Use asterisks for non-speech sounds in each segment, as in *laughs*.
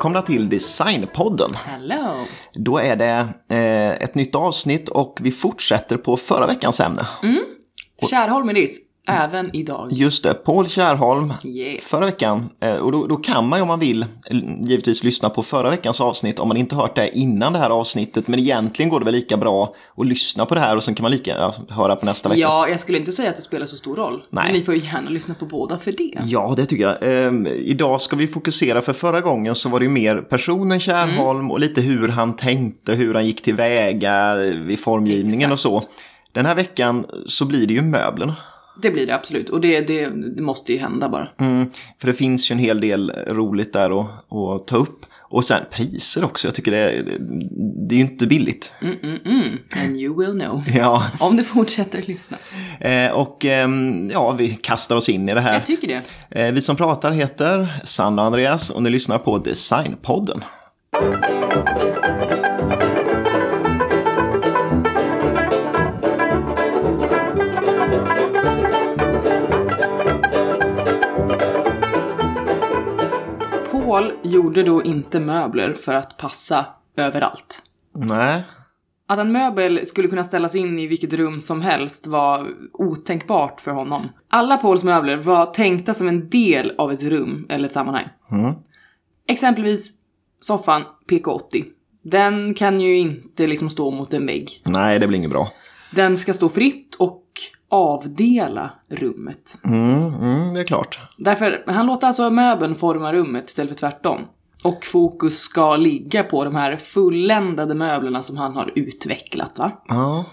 välkomna till Designpodden. Hello! Då är det eh, ett nytt avsnitt och vi fortsätter på förra veckans ämne. Kärholmedis, även idag. Just det, Paul Kärrholm. Yeah. Förra veckan, eh, och då, då kan man ju om man vill givetvis lyssna på förra veckans avsnitt om man inte hört det innan det här avsnittet. Men egentligen går det väl lika bra att lyssna på det här och sen kan man lika ja, höra på nästa veckas. Ja, jag skulle inte säga att det spelar så stor roll. Nej. Men ni får ju gärna lyssna på båda för det. Ja, det tycker jag. Ehm, idag ska vi fokusera, för förra gången så var det ju mer personen Kärrholm Mm. och lite hur han tänkte, hur han gick tillväga vid formgivningen och så. Den här veckan så blir det ju möblerna. Det blir det absolut. Och det, det, det måste ju hända bara. Mm, för det finns ju en hel del roligt där att, att ta upp. Och sen priser också, jag tycker det är, det är ju inte billigt. Mm. And you will know. *laughs* Ja, Om du fortsätter lyssna. eh, och ehm, ja, vi kastar oss in i det här. Jag tycker det. Eh, Vi som pratar heter Sandra och Andreas och ni lyssnar på Designpodden. Paul gjorde då inte möbler för att passa överallt. Nej, Att en möbel skulle kunna ställas in i vilket rum som helst var otänkbart för honom. Alla Pauls möbler var tänkta som en del av ett rum eller ett sammanhang. Exempelvis soffan PK80. Den kan ju inte liksom stå mot en vägg. nej det blir inget bra. Den ska stå fritt och avdela rummet. Mm, mm, det är klart. Därför, han låter alltså möbeln forma rummet istället för tvärtom. Och fokus ska ligga på de här fulländade möblerna som han har utvecklat, va? Ja,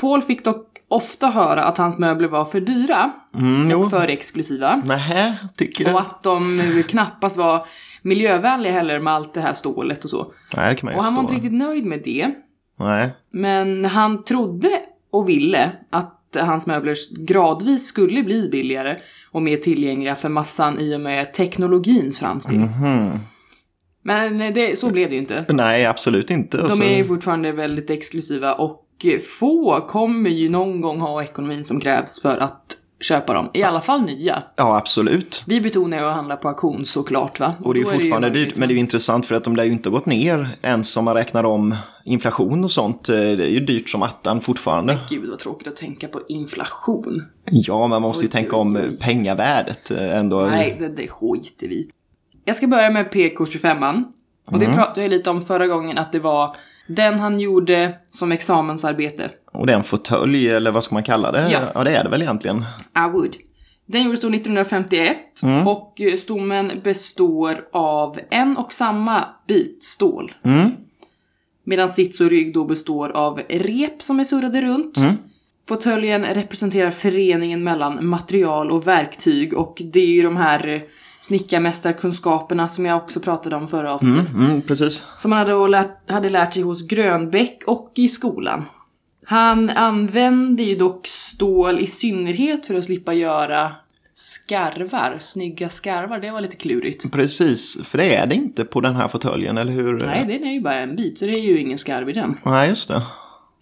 Paul fick dock ofta höra att hans möbler var för dyra mm, och för exklusiva. Nähä, tycker Och du? att de knappast var miljövänliga heller med allt det här stålet och så. Nej, det kan man ju Och han var inte riktigt nöjd med det. Nej, Men han trodde och ville att hans möbler gradvis skulle bli billigare och mer tillgängliga för massan i och med teknologins framsteg. Mhm. Men det, så blev det ju inte. nej absolut inte. De Alltså, är ju fortfarande väldigt exklusiva och få kommer ju någon gång ha ekonomin som krävs för att köpa dem. I alla fall nya. Ja, absolut. Vi betonar ju att handla på auktion såklart va? Och det är ju fortfarande dyrt, men det är ju intressant för att de lär ju inte gått ner ens om man räknar om inflation och sånt. Eh, Det är ju dyrt som attan fortfarande. Gud vad tråkigt att tänka på inflation. Ja, men man måste ju Oj, tänka om oj, eh, pengavärdet eh, ändå. Nej, det, det skiter vi. Jag ska börja med PK25. Och det pratade jag lite om förra gången att det var den han gjorde som examensarbete. Och det är en fåtölj, eller vad ska man kalla det? Ja. ja, det är det väl egentligen. I would. Den gjordes då 1951 och eh, stommen består av en och samma bit stål. Medan sits och rygg då består av rep som är surrade runt. Fåtöljen representerar föreningen mellan material och verktyg och det är ju de här eh, snickarmästarkunskaperna som jag också pratade om förra avsnittet. Mm, precis. Som han hade, lärt, hade lärt sig hos Grönbäck och i skolan. Han använde ju dock stål i synnerhet för att slippa göra skarvar, snygga skarvar. Det var lite klurigt. Precis, för det är det inte på den här fåtöljen, eller hur? Nej, den är ju bara en bit, så det är ju ingen skarv i den. Nej, just det.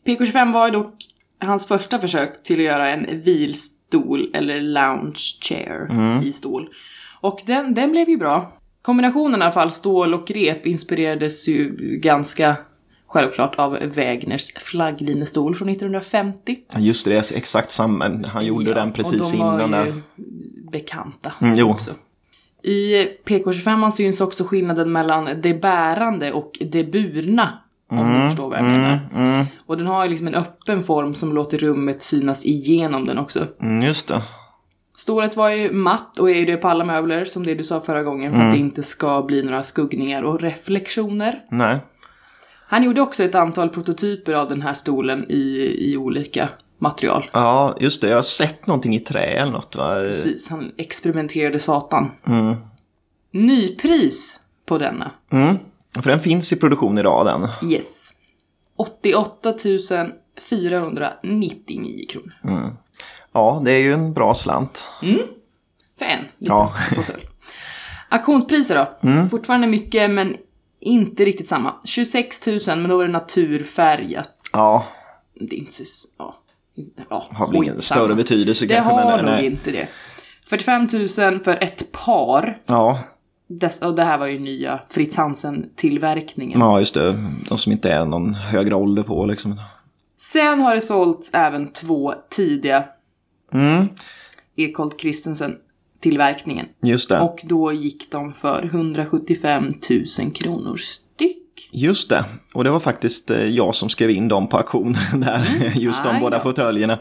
PK25 var ju dock hans första försök till att göra en vilstol eller lounge chair i stål. Och den, den blev ju bra. Kombinationen i alla fall, stål och rep, inspirerades ju ganska självklart av Wägners flagglinestol från 1950. Just det, det är exakt samma. Han gjorde Ja, den precis och de innan var där. ju bekanta Mm, jo. också. I PK25 syns också skillnaden mellan det bärande och det burna. Om du förstår vad jag menar. Mm, Och den har ju liksom en öppen form som låter rummet synas igenom den också. mm, just det. Stålet var ju matt och är ju det på alla möbler som det du sa förra gången för Mm. att det inte ska bli några skuggningar och reflektioner. Nej. Han gjorde också ett antal prototyper av den här stolen i, i olika material. Ja, just det. Jag har sett någonting i trä eller något, va? Precis, han experimenterade satan. Mm. Nypris på denna. Mm. För den finns i produktion idag, den. Yes. 88 499 kronor. Ja, det är ju en bra slant. För en liten Ja. fåtölj. Auktionspriser då? Fortfarande mycket men inte riktigt samma. 26 000 men då var det naturfärgat. Ja, Det är inte så... Ja. ja har väl ingen större betydelse Det kanske. har men, nog nej. inte det. 45 000 för ett par. Ja, Dess, och det här var ju nya Fritz Hansen-tillverkningen. Ja, just det. De som inte är någon högre ålder på liksom. Sen har det sålts även två tidiga Mm, Ekolt Christensen tillverkningen. just det. Och då gick de för 175 000 kronor styck. Just det. Och det var faktiskt eh, jag som skrev in dem på auktion *laughs* där. Just de Aj båda fåtöljerna.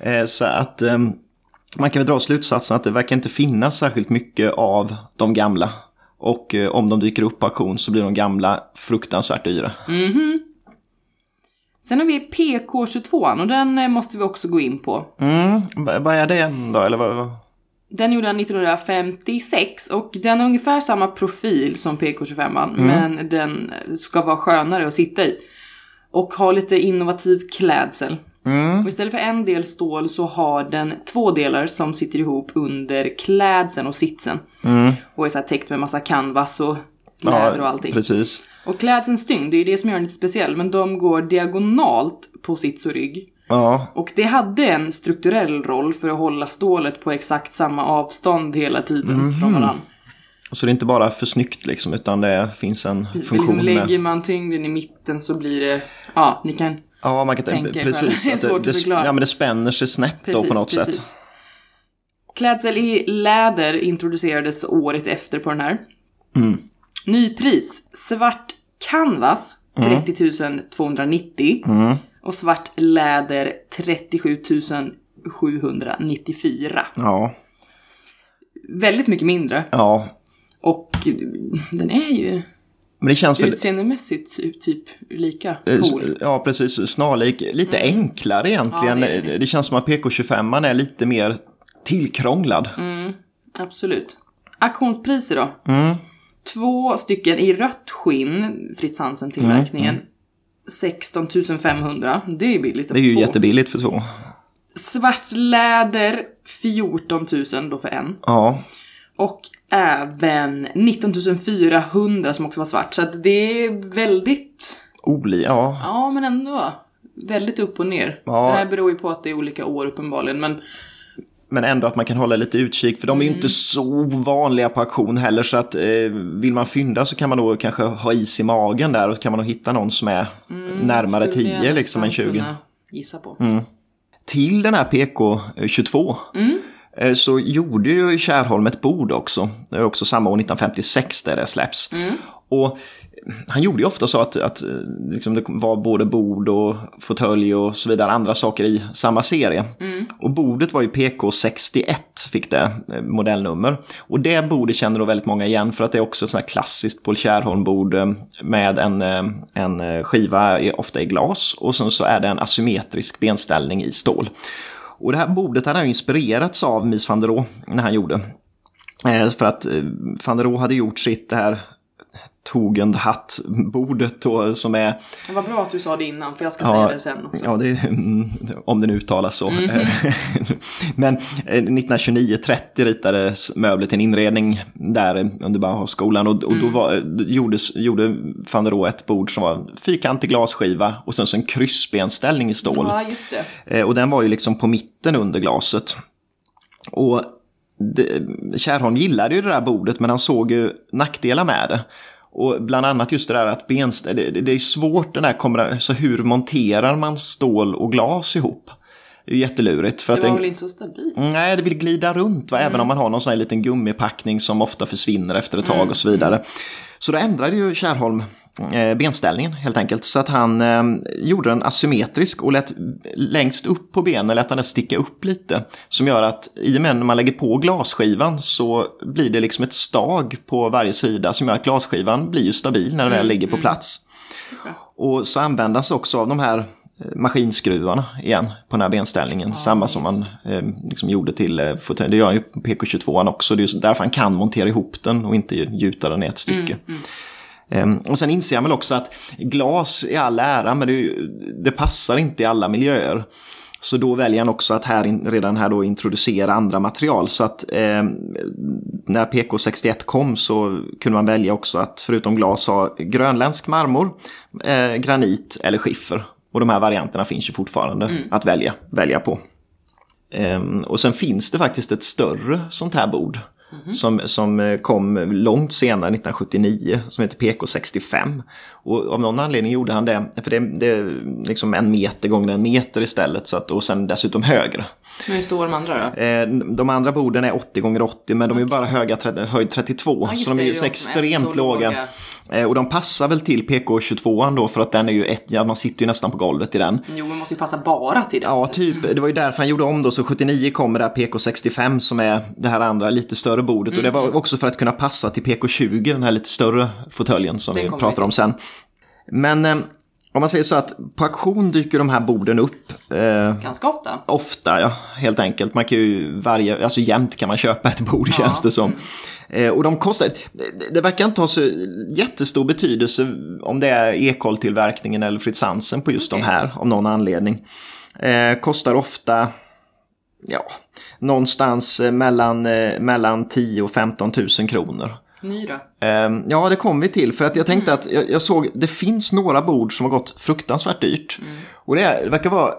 Eh, Så att eh, man kan väl dra slutsatsen att det verkar inte finnas särskilt mycket av de gamla. Och om de dyker upp på auktion så blir de gamla fruktansvärt dyra. Sen har vi PK22 och den eh, måste vi också gå in på. Mm, vad är det då? Eller vad? Den gjorde han 1956 och den har ungefär samma profil som PK25 men den ska vara skönare att sitta i. Och har lite innovativ klädsel. Och istället för en del stål så har den två delar som sitter ihop under klädseln och sitsen. Och är så här täckt med massa canvas och läder och allting. Precis. Och klädselns tyngd, det är ju det som gör den lite speciell, men de går diagonalt på sits och rygg. Ja, Och det hade en strukturell roll för att hålla stålet på exakt samma avstånd hela tiden från varandra. så det är inte bara för snyggt liksom utan det finns en liksom funktion med... lägger man tyngden i mitten så blir det, ja, ni kan Ja, man kan tänka precis. Det är att svårt att det, förklara. Ja, men det spänner sig snett då på något sätt. Klädsel i läder introducerades året efter på den här. Mm. Nypris, svart canvas 30 290 Mm. och svart läder 37 794. Ja, Väldigt mycket mindre. ja. Och den är ju Men det känns väl... utseendemässigt typ lika eh, cool. Ja, precis. Snarlik. Lite enklare egentligen. Ja, det det, det. känns som att PK25 är lite mer tillkrånglad. Mm. Absolut. Auktionspriser då? Mm. Två stycken i rött skinn, Fritz Hansen tillverkningen. 16 500. Det är billigt Det är ju få. jättebilligt för två. Svart läder 14 000 då för en. Ja, Och även 19 400 som också var svart. Så att det är väldigt, Oli, ja. ja men ändå. Väldigt upp och ner. Ja. Det här beror ju på att det är olika år uppenbarligen. Men Men ändå att man kan hålla lite utkik. För de är Mm. ju inte så vanliga på auktion heller. Så att eh, vill man fynda så kan man då kanske ha is i magen där. Och så kan man nog hitta någon som är närmare Mm, jag 10 liksom än nästan 20. kunna Gissa på. Till den här PK22 eh, så gjorde ju Kärholm ett bord också. Det är också samma år 1956 där det släpps. Och han gjorde ju ofta så att, att eh, liksom det var både bord och fåtölj och så vidare, andra saker i samma serie. Och bordet var ju PK61, fick det eh, modellnummer. Och det bordet känner då väldigt många igen för att det är också ett sånt här klassiskt Paul Kärholm-bord eh, med en, en skiva, ofta i glas, och sen så är det en asymmetrisk benställning i stål. Och det här bordet hade han inspirerats av Mies van der Rohe när han gjorde. För att van der Rohe hade gjort sitt det här Tugendhatt-bordet då som är Det var bra att du sa det innan, för jag ska Ja, säga det sen också. Ja, det, mm, om den uttalas så. *laughs* Men eh, 1929-30 ritades möbler till en inredning där eh, under Bauhausskolan och, och då var, gjordes, gjorde van der Rohe ett bord som var fyrkantig glasskiva och sen så en kryssbenställning i stål. Ja, just det. Eh, Och den var ju liksom på mitten under glaset. Och det, Kärholm gillade ju det där bordet men han såg ju nackdelar med det. Och bland annat just det där att benställ, det, det är svårt den kombinationen, så hur monterar man stål och glas ihop? Det är jättelurigt. För Det att var den, väl inte så stabilt? Nej, det vill glida runt, va? även om man har någon sån här liten gummipackning som ofta försvinner efter ett tag och så vidare. Så då ändrade ju Kärholm benställningen helt enkelt. Så att han eh, gjorde den asymmetrisk och lät längst upp på benen lät han den sticka upp lite. Som gör att i och med när man lägger på glasskivan så blir det liksom ett stag på varje sida som gör att glasskivan blir ju stabil när den väl ligger på plats. Och så användas också av de här eh, maskinskruvarna igen på den här benställningen. Samma som man eh, liksom gjorde till eh, fåtölj. Det gör ju PK22 också. Det är därför han kan montera ihop den och inte gjuta den i ett stycke. Ehm, och sen inser jag väl också att glas i all ära, men det, det passar inte i alla miljöer. Så då väljer han också att här redan här då introducera andra material. Så att eh, när PK61 kom så kunde man välja också att förutom glas ha grönländsk marmor, eh, granit eller skiffer. Och de här varianterna finns ju fortfarande att välja, välja på. Ehm, och sen finns det faktiskt ett större sånt här bord. Mhm. Som, som eh, kom långt senare, 1979, som heter PK65. Och av någon anledning gjorde han det, för det, det är liksom en meter gånger en meter istället, så att, och sen dessutom högre. Men hur står de andra då? Eh, De andra borden är 80 gånger 80 men de är bara höga, höjd 32. Ja, så de är ju så är är extremt så låga. låga. Eh, Och de passar väl till PK22 då för att den är ju ett, ja man sitter ju nästan på golvet i den. Jo, man måste ju passa bara till det. Ja, typ. Det var ju därför han gjorde om då. Så 79 kommer det här PK65 som är det här andra lite större bordet. Och det Mm. var också för att kunna passa till PK20, den här lite större fåtöljen som Den vi pratar om sen. Men eh, om man säger så att på auktion dyker de här borden upp. Eh, Ganska ofta. Ofta, ja, helt enkelt. Man kan ju varje, alltså jämt kan man köpa ett bord känns det som. Eh, och de kostar, det, det verkar inte ha så jättestor betydelse om det är Ekol-tillverkningen eller Fritz Hansen på just Okej. de här, av någon anledning. Eh, kostar ofta, ja, någonstans eh, mellan, eh, mellan 10 och 15 000 kronor. Ny då? Ehm, Ja, det kom vi till. För att jag tänkte att jag, jag såg, det finns några bord som har gått fruktansvärt dyrt. Och det, är, det verkar vara,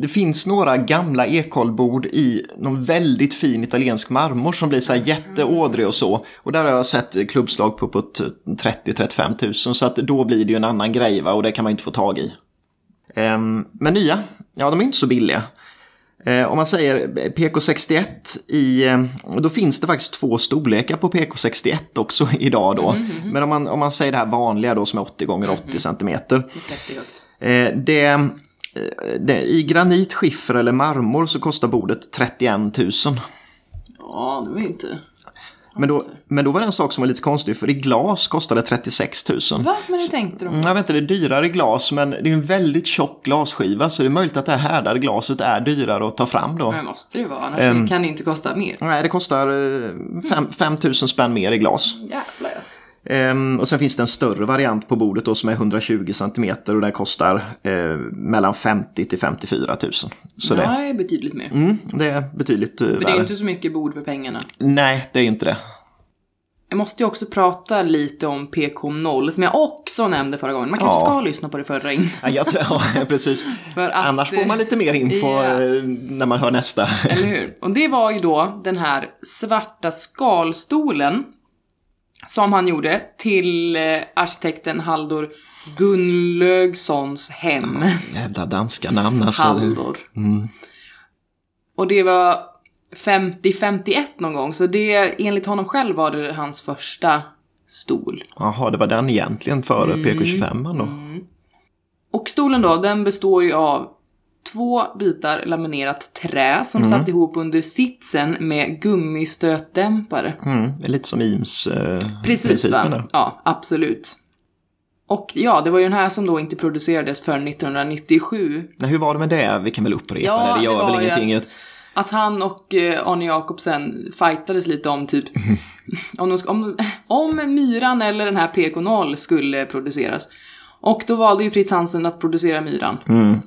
det finns några gamla ekolbord i någon väldigt fin italiensk marmor som blir så här jätteådrig och så. Och där har jag sett klubbslag på uppåt 30-35 000. Så att då blir det ju en annan grej va? och det kan man inte få tag i. Ehm, men nya, ja de är inte så billiga. Eh, om man säger PK61 i, eh, då finns det faktiskt två storlekar på PK61 också *laughs* idag då. Men om man, om man säger det här vanliga då som är 80 gånger 80 centimeter. Det är 30 högt. Eh, det, I granit, skiffer eller marmor så kostar bordet 31 000. Ja, det var inte... Men då, men då var det en sak som var lite konstig för i glas kostade 36 000. Va? Men hur tänkte de? Jag vet inte, det är dyrare glas men det är en väldigt tjock glasskiva så det är möjligt att det här härdade glaset är dyrare att ta fram då. Men måste det vara, annars Ehm. kan det inte kosta mer. Nej, det kostar eh, 5 000 spänn mer i glas. Jävlar ja. Ehm, och sen finns det en större variant på bordet då som är 120 cm och den kostar eh, mellan 50 till 54 000. Så det, Nej, betydligt mer. mm, det är betydligt eh, För det är värre. inte så mycket bord för pengarna. Nej, det är ju inte det. Jag måste ju också prata lite om PK0 som jag också nämnde förra gången. Man kanske Ja. ska lyssna på det förra in. Ja, *laughs* ja, precis. *laughs* Att, Annars får man lite mer info Ja. eh, när man hör nästa. Eller hur? *laughs* Och det var ju då den här svarta skalstolen som han gjorde till eh, arkitekten Haldor Gunnlaugssons hem. Jävla danska namn alltså. Haldor. Och det var 50-51 någon gång, så det enligt honom själv var det hans första stol. Jaha, det var den egentligen före Mm. PK25 då. Och stolen då, den består ju av två bitar laminerat trä som satt ihop under sitsen med gummistötdämpare. Mm, lite som IMS eh, Precis principen va? Ja, absolut. Och ja, det var ju den här som då inte producerades förrän 1997. Nej, hur var det med det? Vi kan väl upprepa Ja, det, det gör väl ingenting. att- Att han och eh, Arne Jacobsen fightades lite om typ *laughs* om, om, om Myran eller den här PK0 skulle produceras. Och då valde ju Fritz Hansen att producera Myran. Mm.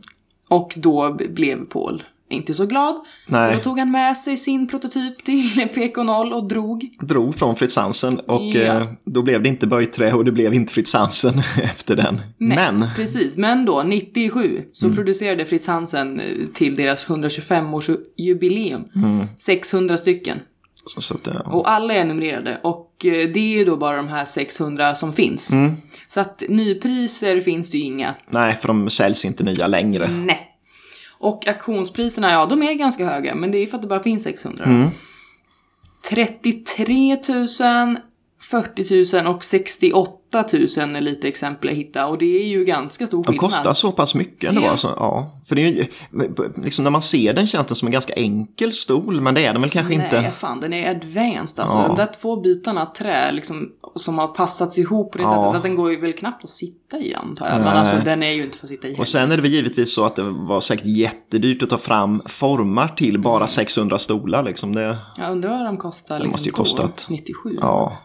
Och då blev Paul inte så glad. Nej. Då tog han med sig sin prototyp till *laughs* PK0 och drog. Drog från Fritz Hansen och Ja. eh, då blev det inte böjträ och det blev inte Fritz Hansen *laughs* efter den. Nej, Men, Precis, men då 97 så Mm. producerade Fritz Hansen eh, till deras 125-årsjubileum 600 stycken. så, så att, eh, Och alla är numrerade och det är ju då bara de här 600 som finns. Mm. Så att nypriser finns det ju inga. nej, för de säljs inte nya längre. Nej. Och auktionspriserna, ja de är ganska höga, men det är för att det bara finns 600. Mm. 33 000, 40 000 och 68 000 är lite exempel jag hittade och det är ju ganska stor De skillnad. kostar så pass mycket ändå Ja. alltså. Ja. För det är ju, liksom när man ser den känns den som en ganska enkel stol, men det är den väl kanske Nej, inte. fan den är advanced alltså. Ja. De där två bitarna trä liksom, som har passats ihop på det Ja. sättet. Att den går ju väl knappt att sitta i antar jag. Men Nej. alltså den är ju inte för att sitta i heller. Och sen är det väl givetvis så att det var säkert jättedyrt att ta fram formar till bara 600 stolar liksom. Det, Jag undrar vad de kostar liksom måste ju då, kostat. 97. ja,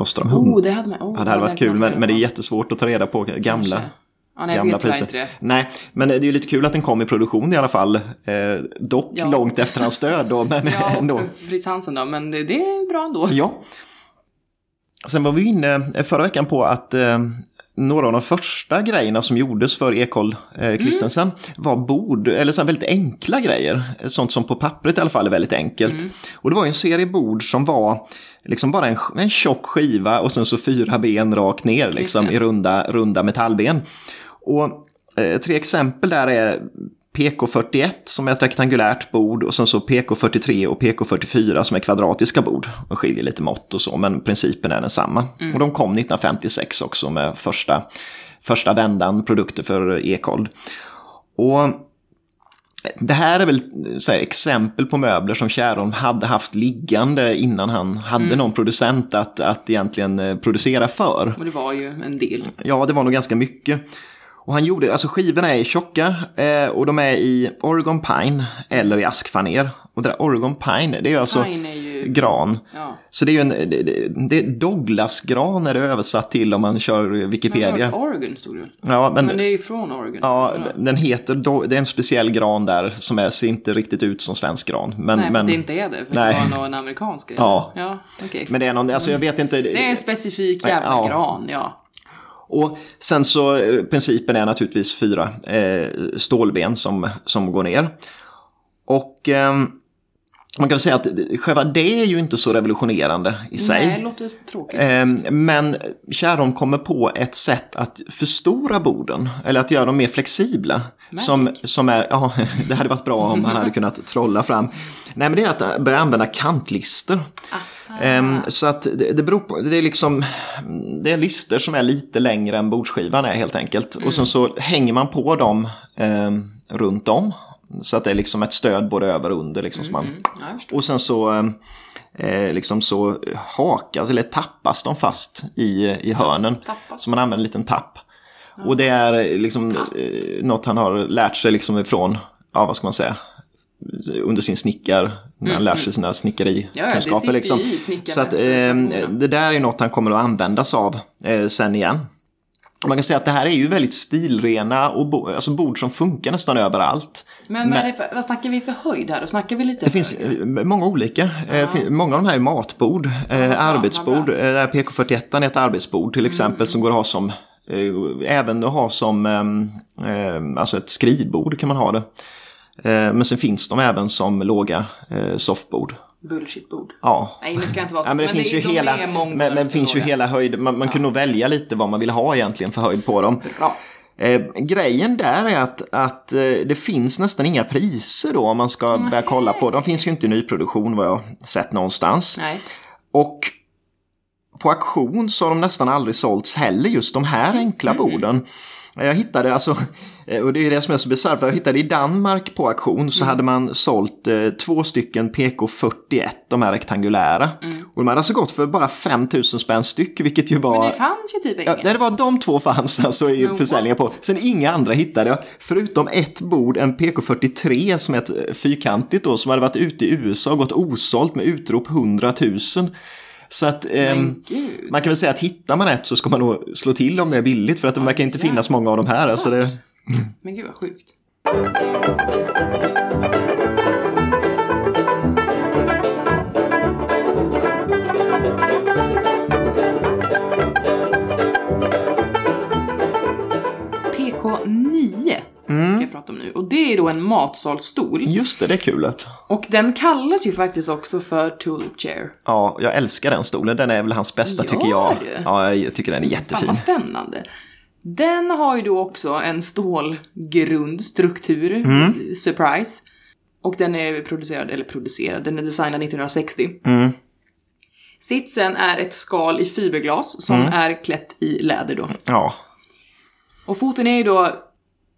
kostar de hund. Oh, det hade man. Oh, Ja, det hade varit kul, men, men det är jättesvårt att ta reda på gamla, Kanske. Ja, nej, gamla priser. Nej, men det är ju lite kul att den kom i produktion i alla fall. Eh, dock Ja. långt efter hans död då, men *laughs* Ja, *laughs* ändå. Fritz Hansen då, men det, det är bra ändå. Ja. Sen var vi inne förra veckan på att eh, några av de första grejerna som gjordes för Ekol eh, Christensen mm. var bord, eller så väldigt enkla grejer. Sånt som på pappret i alla fall är väldigt enkelt. Mm. Och det var ju en serie bord som var liksom bara en, en tjock skiva och sen så fyra ben rakt ner liksom, i runda, runda metallben. Och eh, tre exempel där är PK41 som är ett rektangulärt bord och sen så PK43 och PK44 som är kvadratiska bord. De skiljer lite mått och så, men principen är densamma. Mm. Och de kom 1956 också med första, första vändan produkter för Ekold. Och det här är väl här, exempel på möbler som Kärholm hade haft liggande innan han hade mm. någon producent att, att egentligen eh, producera för. Och det var ju en del. Ja, det var nog ganska mycket. Och han gjorde, alltså skivorna är tjocka eh, och de är i Oregon Pine eller i askfaner. Och det där Oregon Pine, det är alltså är ju... gran. Ja. Så det är ju en, det, det är Douglas-gran är det översatt till om man kör Wikipedia. Men Oregon stod det ja, men, men det är ju från Oregon. Ja, den heter, det är en speciell gran där som är, ser inte riktigt ut som svensk gran. Men, nej, men, det inte är det, för nej. det var någon amerikansk. *laughs* Ja, ja okay. men det är någon, alltså jag vet inte. Det är en specifik jävla ja. gran, ja. Och sen så eh, principen är naturligtvis fyra eh, stålben som, som går ner. Och eh, man kan säga att själva det är ju inte så revolutionerande i sig. Nej, det låter tråkigt. Eh, men Kärholm kommer på ett sätt att förstora borden, eller att göra dem mer flexibla. Som, som är, ja, *laughs* det hade varit bra om han hade kunnat trolla fram. Nej, men det är att börja använda kantlister. Ah. Um, så att det, det beror på, det är liksom, det är lister som är lite längre än bordsskivan är helt enkelt. Mm. Och sen så hänger man på dem um, runt om. Så att det är liksom ett stöd både över och under. Liksom, mm. man, och sen så, eh, liksom så hakas eller tappas de fast i, i hörnen. Tappas. Så man använder en liten tapp. Och det är liksom eh, något han har lärt sig liksom ifrån, ja vad ska man säga, under sin snickar, när han mm, lär sig mm. sina snickerikunskaper. Ja, liksom. Så att, eh, det där är något han kommer att användas av eh, sen igen. Man kan säga att det här är ju väldigt stilrena och bo, alltså bord som funkar nästan överallt. Men, Men för, vad snackar vi för höjd här? Då snackar vi lite Det finns eh, många olika. Ja. Många av de här är matbord, ja, arbetsbord. Ja, PK41 är ett arbetsbord till exempel mm. som går att ha som Även att ha som alltså ett skrivbord kan man ha det. Eh, men sen finns de även som låga eh, softbord. Bullshitbord. Ja. Nej, nu ska jag inte vara så. Ja, men det, finns, ju hela, men, men det finns ju hela höjd. Man, man ja. kunde nog välja lite vad man vill ha egentligen för höjd på dem. Bra. Eh, grejen där är att, att eh, det finns nästan inga priser då om man ska mm. börja kolla på. De finns ju inte i nyproduktion vad jag sett någonstans. Nej. Och på auktion så har de nästan aldrig sålts heller just de här enkla mm. borden. Jag hittade alltså Eh, och det är det som är så bisarrt, jag hittade i Danmark på auktion så mm. hade man sålt eh, två stycken PK41, de här rektangulära. Mm. Och de hade alltså gått för bara 5000 spänn styck, vilket ju var... Men det fanns ju typ inga. Ja, det var de två fanns alltså i no, försäljningen på. Sen inga andra hittade jag, förutom ett bord, en PK43 som är ett eh, fyrkantigt då, som hade varit ute i USA och gått osålt med utrop 100 000. Så att eh, man kan väl säga att hittar man ett så ska man nog slå till om det är billigt för att det verkar inte finnas många av de här. Alltså det... *laughs* Men gud vad sjukt. PK9 mm. ska jag prata om nu. Och det är då en matsalsstol. Just det, det är kul. Och den kallas ju faktiskt också för Tulip Chair. Ja, jag älskar den stolen. Den är väl hans bästa Gör tycker jag. Du? Ja, jag tycker den är jättefin. Fan vad spännande. Den har ju då också en stålgrundstruktur, mm. surprise. Och den är producerad, eller producerad, den är designad 1960. Mm. Sitsen är ett skal i fiberglas som mm. är klätt i läder då. Ja. Och foten är ju då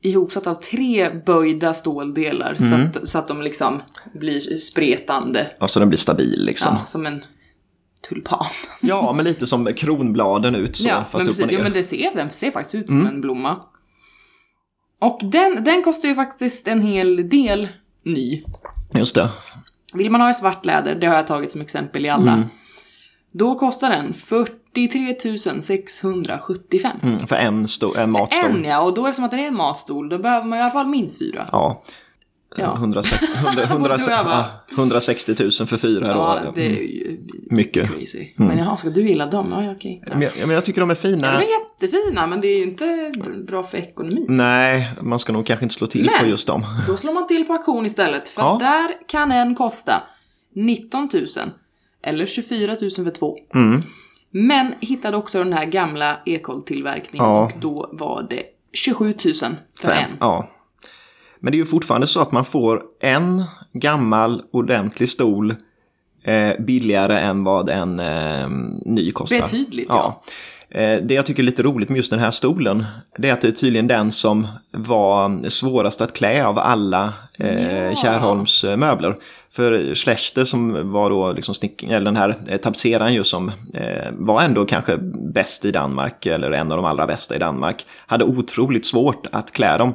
ihopsatt av tre böjda ståldelar så, mm. att, så att de liksom blir spretande. Ja, så den blir stabil liksom. Ja, som en tulpan. Ja, men lite som kronbladen ut så. Ja, fast men, precis, ja, men det ser, den ser faktiskt ut som mm. en blomma. Och den, den kostar ju faktiskt en hel del ny. Just det. Vill man ha i svart läder, det har jag tagit som exempel i alla. Mm. Då kostar den 43 675. Mm, för en, stol, en matstol. För en ja, och då eftersom att det är en matstol, då behöver man i alla fall minst fyra. Ja. Ja. 160, 100, 100, 160 000 för fyra ja, då. det är ju mycket. Crazy. Mm. Men jaha, ska du gilla dem? Ja, okej. Okay. Men, men jag tycker de är fina. Ja, de är jättefina men det är ju inte bra för ekonomin. Nej, man ska nog kanske inte slå till på Men- just dem. *laughs* Då slår man till på auktion istället. För Ja. där kan en kosta 19 000 eller 24 000 för två. Mm. Men hittade också den här gamla Ekol-tillverkningen Ja. och då var det 27 000 för Fem. en. Ja. Men det är ju fortfarande så att man får en gammal ordentlig stol eh, billigare än vad en eh, ny kostar. Betydligt, ja. Eh, Det jag tycker är lite roligt med just den här stolen, det är att det är tydligen den som var svårast att klä av alla eh, Ja. Kärrholms eh, möbler. För Schlechter som var då liksom snick, eller den här eh, tapetseraren ju som eh, var ändå kanske bäst i Danmark, eller en av de allra bästa i Danmark, hade otroligt svårt att klä dem.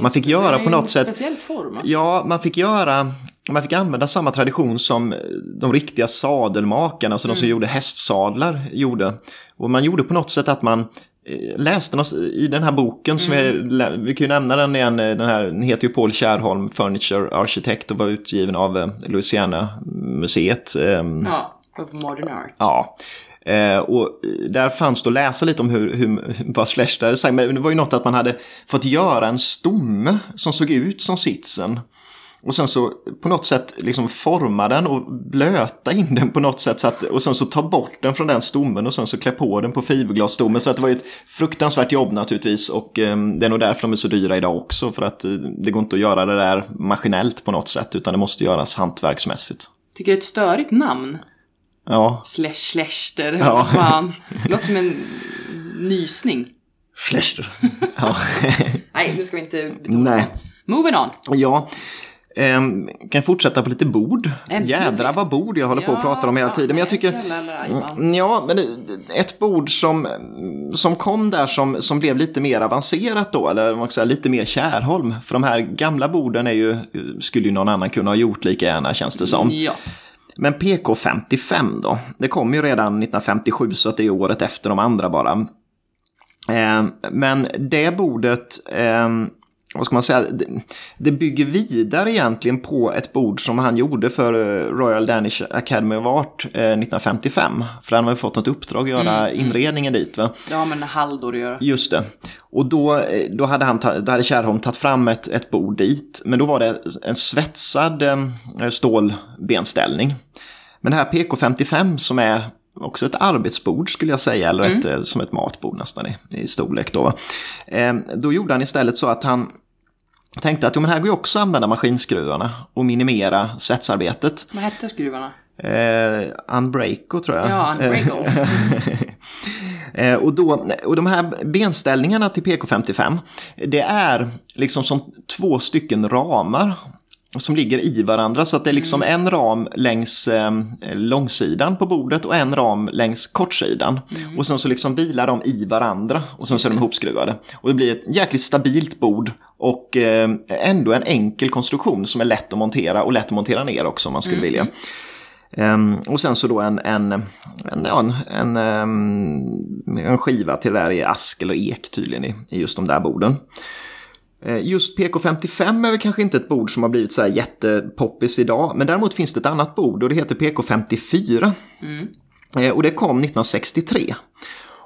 Man fick göra Mm, på något sätt speciell form. alltså. Ja, man fick göra, man fick använda samma tradition som de riktiga sadelmakarna, alltså de som gjorde hästsadlar, gjorde. Och man gjorde på något sätt att man eh, läste något i den här boken, som är, lä- vi kan ju nämna den igen, eh, den här den heter ju Paul Kärrholm, Furniture Architect och var utgiven av eh, Louisiana-museet. ehm, Ja, of modern art. Ja. Eh, och där fanns då läsa lite om hur, hur, vad Schlechter hade sagt. Men det var ju något att man hade fått göra en stomme som såg ut som sitsen. Och sen så på något sätt liksom forma den och blöta in den på något sätt. Så att, och sen så ta bort den från den stommen och sen så klä på den på fiberglasstommen. Så att det var ju ett fruktansvärt jobb naturligtvis. Och eh, det är nog därför de är så dyra idag också. För att eh, det går inte att göra det där maskinellt på något sätt. Utan det måste göras hantverksmässigt. Tycker det är ett störigt namn. Ja, Slash Schlechter, Ja. fan. Låter som en nysning. Schlechter. *laughs* ja. Nej, nu ska vi inte betona Nej. Moving on. Ja, ehm, kan fortsätta på lite bord. Ännu Jädra vad bord jag håller på att prata om hela tiden. Men jag tycker... Mm, Ja, men ett bord som, som kom där som, som blev lite mer avancerat då, eller man säga lite mer Kärholm. För de här gamla borden är ju, skulle ju någon annan kunna ha gjort lika gärna känns det som. Ja. Men PK55 då, det kom ju redan 1957 så att det är året efter de andra bara. Eh, men det bordet, eh, vad ska man säga, det, bygger vidare egentligen på ett bord som han gjorde för eh, Royal Danish Academy of Art eh, 1955. För han hade fått något uppdrag att göra inredningen dit. Va? Har med Haldor att göra. Just det. Och då, eh, då hade, han, då hade Kärrholm tagit fram ett, ett bord dit. Men då var det en svetsad eh, stålbenställning. Men det här PK55 som är också ett arbetsbord skulle jag säga, eller ett, eh, som ett matbord nästan i, i storlek då. Eh, då gjorde han istället så att han tänkte att jo, men här går ju också att använda maskinskruvarna och minimera svetsarbetet. Vad hette skruvarna? Eh, Unbreako tror jag. Ja, Unbreako. *laughs* Eh, och, då, och de här benställningarna till PK55, det är liksom som två stycken ramar som ligger i varandra. Så att det är liksom en ram längs eh, långsidan på bordet och en ram längs kortsidan. Och sen så liksom vilar de i varandra och sen så är de ihopskruvade. Och det blir ett jäkligt stabilt bord och eh, ändå en enkel konstruktion som är lätt att montera och lätt att montera ner också om man skulle vilja. Ehm, och sen så då en, en, en, ja, en, en, ehm, en skiva till det där i ask eller ek tydligen i, i just de där borden. Eh, Just PK55 är väl kanske inte ett bord som har blivit så här jättepoppis idag, men däremot finns det ett annat bord och det heter PK54. Eh, Och det kom 1963.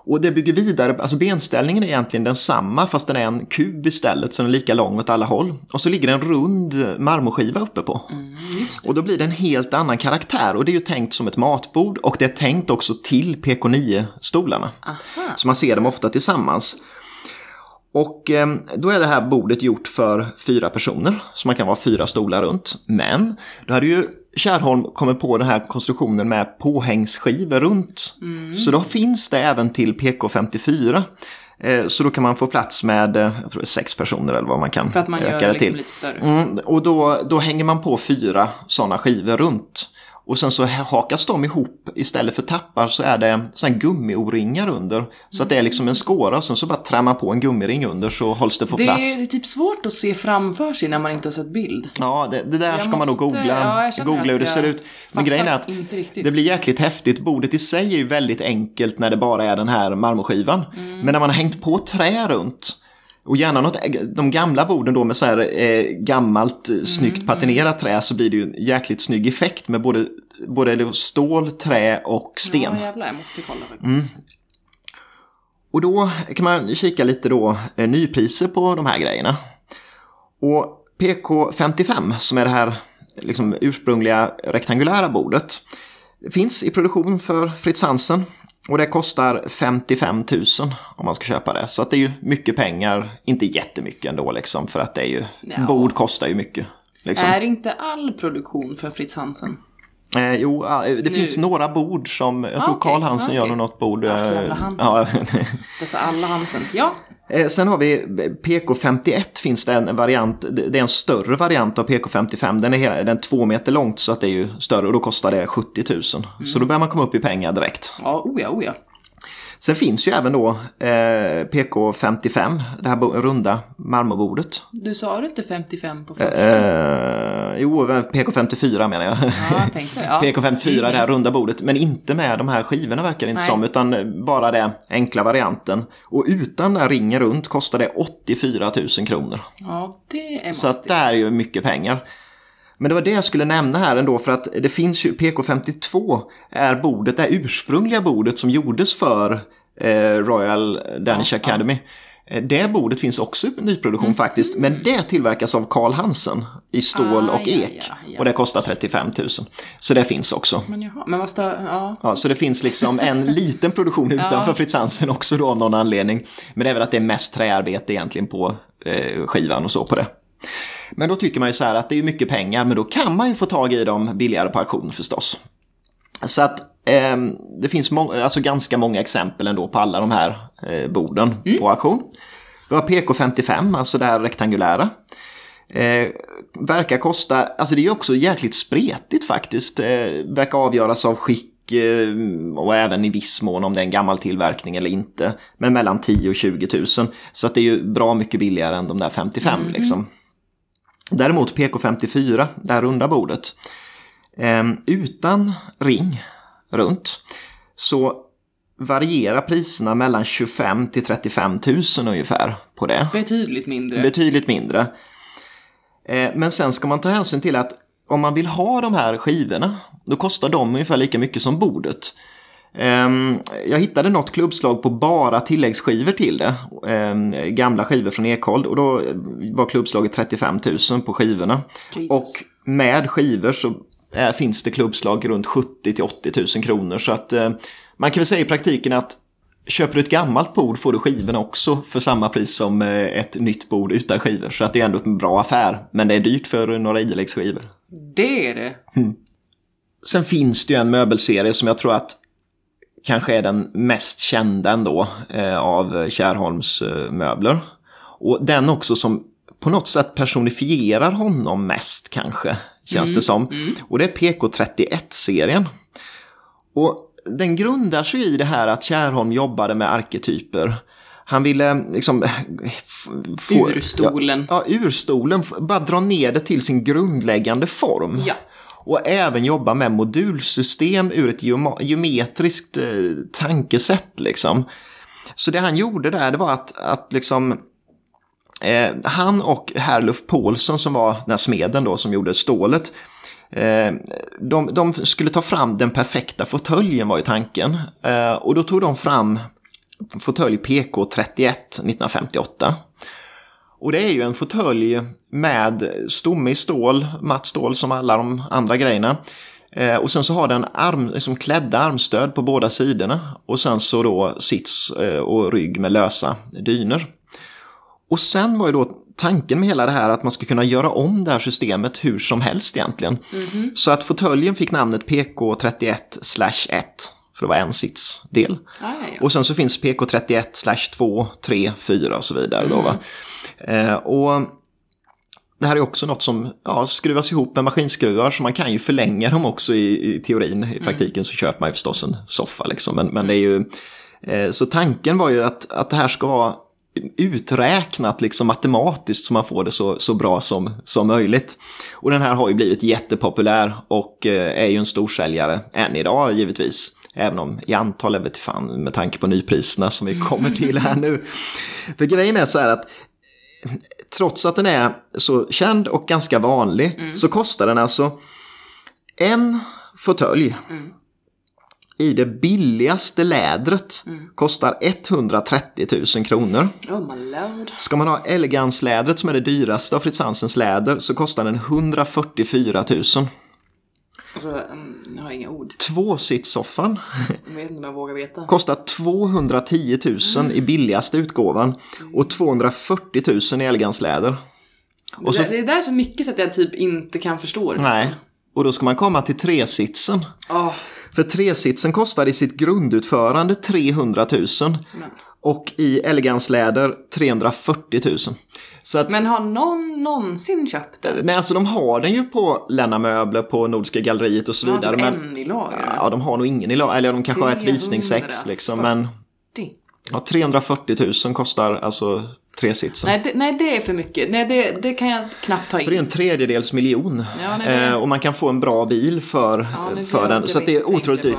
Och det bygger vidare, alltså benställningen är egentligen densamma fast den är en kub istället så den är lika lång åt alla håll. Och så ligger en rund marmorskiva uppe på. Det. Och då blir det en helt annan karaktär och det är ju tänkt som ett matbord och det är tänkt också till PK9-stolarna. Aha. Så man ser dem ofta tillsammans. Och eh, då är det här bordet gjort för fyra personer, så man kan vara fyra stolar runt. Men då hade ju Kärrholm kommit på den här konstruktionen med påhängsskivor runt. Så då finns det även till PK54. Eh, så då kan man få plats med, eh, jag tror det är sex personer eller vad man kan För att man gör öka det det liksom till. lite större. Mm, och då, då hänger man på fyra sådana skivor runt. Och sen så hakas de ihop, istället för tappar så är det sån gummi-o-ringar under. Så att det är liksom en skåra och sen så bara trär man på en gummiring under så hålls det på Det plats. det är typ svårt att se framför sig när man inte har sett bild. Ja, det, det där Jag ska man nog måste- googla, ja, googla hur det ser ut. Men grejen är att det blir jäkligt häftigt. Bordet i sig är ju väldigt enkelt när det bara är den här marmorskivan. Mm. Men när man har hängt på trä runt och gärna något, de gamla borden då med så här eh, gammalt eh, snyggt Mm, patinerat trä så blir det ju en jäkligt snygg effekt med både, både stål, trä och sten. Ja, jävlar, jag måste kolla faktiskt. Och då kan man kika lite då eh, nypriser på de här grejerna. Och PK55 som är det här liksom ursprungliga rektangulära bordet finns i produktion för Fritz Hansen. Och det kostar 55 000 om man ska köpa det. Så det är ju mycket pengar, inte jättemycket ändå liksom. För att det är ju, Ja. bord kostar ju mycket. Liksom. Är inte all produktion för Fritz Hansen? Eh, jo, ah, det Nu. finns några bord som, jag tror okej, Karl Hansen okej. gör nog något bord. Ja, eh, Hansen. ja. *laughs* Dessa alla Hansens. Ja. Eh, Sen har vi PK51 finns det en variant, det är en större variant av PK55. Den är, hela, den är två meter långt så att det är ju större och då kostar det 70 000. Så då börjar man komma upp i pengar direkt. Ja, oh ja, oh ja. Sen finns ju även då eh, PK55, det här runda marmorbordet. Du sa du inte 55 på första? Eh, jo, PK54 menar jag. Ja, jag tänkte ja. *laughs* PK54, det här runda bordet, men inte med de här skivorna verkar det inte Nej. som, utan bara det enkla varianten. Och utan den här ringen runt kostar det 84 000 kronor. Ja, det är Så att det är ju mycket pengar. Men det var det jag skulle nämna här ändå för att det finns ju PK52 är bordet, det här ursprungliga bordet som gjordes för eh, Royal Danish Ja, Academy. Eh, Det bordet finns också i nyproduktion faktiskt, men det tillverkas av Carl Hansen i stål Ah, och ja, ek. ja, ja. Och det kostar 35 000. Så det finns också. Men jaha, men stör... Ja. Ja, så det finns liksom en *laughs* liten produktion utanför Ja. Fritz Hansen också då av någon anledning. Men det är väl att det är mest träarbete egentligen på eh, skivan och så på det. Men då tycker man ju så här att det är mycket pengar, men då kan man ju få tag i dem billigare på auktion förstås. Så att eh, det finns alltså ganska många exempel ändå på alla de här eh, borden på auktion. Vi har PK55, alltså det här rektangulära. Eh, verkar kosta, alltså det är ju också jäkligt spretigt faktiskt. Eh, verkar avgöras av skick eh, och även i viss mån om det är en gammal tillverkning eller inte. Men mellan 10 och 20 000. Så att det är ju bra mycket billigare än de där 55 liksom. Däremot PK54, det här runda bordet. Eh, utan ring runt så varierar priserna mellan 25 till 35 000 ungefär på det. Betydligt mindre. Betydligt mindre. Eh, Men sen ska man ta hänsyn till att om man vill ha de här skivorna, då kostar de ungefär lika mycket som bordet. Ehm, Jag hittade något klubbslag på bara tilläggsskivor till det. Ehm, Gamla skivor från Ekhold och då var klubbslaget 35 000 på skivorna. Jesus. Och med skivor så eh, finns det klubbslag runt 70 till 80 000 kronor. Så att eh, man kan väl säga i praktiken att köper du ett gammalt bord får du skivorna också för samma pris som eh, ett nytt bord utan skivor. Så att det är ändå en bra affär. Men det är dyrt för några iläggsskivor. Det är det. Sen finns det ju en möbelserie som jag tror att kanske är den mest kända ändå eh, av Kärrholms eh, möbler. Och den också som på något sätt personifierar honom mest kanske, känns det som. Och det är PK31-serien. Och den grundar sig i det här att Kärrholm jobbade med arketyper. Han ville liksom... f- Få, Urstolen. Ja, ja, urstolen. Bara dra ner det till sin grundläggande form. Ja. Och även jobba med modulsystem ur ett geometriskt eh, tankesätt. Liksom. Så det han gjorde där det var att, att liksom, eh, han och Herluf Paulsen som var den här smeden då som gjorde stålet. Eh, de, de skulle ta fram den perfekta fåtöljen var ju tanken. Eh, och då tog de fram fåtölj PK31 1958. Och det är ju en fåtölj med stomme i stål, matt stål som alla de andra grejerna. Eh, och sen så har den arm, liksom klädda armstöd på båda sidorna. Och sen så då sits eh, och rygg med lösa dyner. Och sen var ju då tanken med hela det här att man ska kunna göra om det här systemet hur som helst egentligen. Så att fåtöljen fick namnet PK31 1 för det var en sitsdel. Ah, ja, ja. Och sen så finns PK31 slash 2, 3, 4 och så vidare. Då, va? Eh, och det här är också något som ja, skruvas ihop med maskinskruvar så man kan ju förlänga dem också i, i teorin. I praktiken så köper man ju förstås en soffa liksom. Men, men det är ju... Eh, så tanken var ju att, att det här ska vara uträknat liksom matematiskt så man får det så, så bra som, som möjligt. Och den här har ju blivit jättepopulär och eh, är ju en storsäljare än idag givetvis. Även om i antal är vet fan med tanke på nypriserna som vi kommer till här nu. För grejen är så här att trots att den är så känd och ganska vanlig så kostar den alltså en fåtölj i det billigaste lädret kostar 130 000 kronor. Oh my lord. Ska man ha eleganslädret som är det dyraste av Fritz Hansens läder så kostar den 144 000. Alltså, mm, jag har inga ord. Tvåsitssoffan Jag vet inte om jag vågar veta. kostar 210 000 i billigaste utgåvan och 240 000 i elegansläder. Och så, det, det är där så mycket så att jag typ inte kan förstå det. nej, och då ska man komma till tresitsen. Åh, För tresitsen kostar i sitt grundutförande 300 000 men. Och i elegansläder 340 000. Så att, men har någon någonsin köpt den? nej, alltså de har den ju på Länna Möbler, på Nordiska Galleriet och så Har vidare. de Men, en i lager? ja, de har nog ingen i lag, eller de kanske har ett 340 visningsex liksom. Men ja, 340 000 kostar alltså tresitsen. Nej, det, nej, det är för mycket. Nej, det, det kan jag knappt ta in. För det är en tredjedels miljon. Ja, nej, det- eh, och man kan få en bra bil för, Ja, för den. Så det är otroligt dyrt.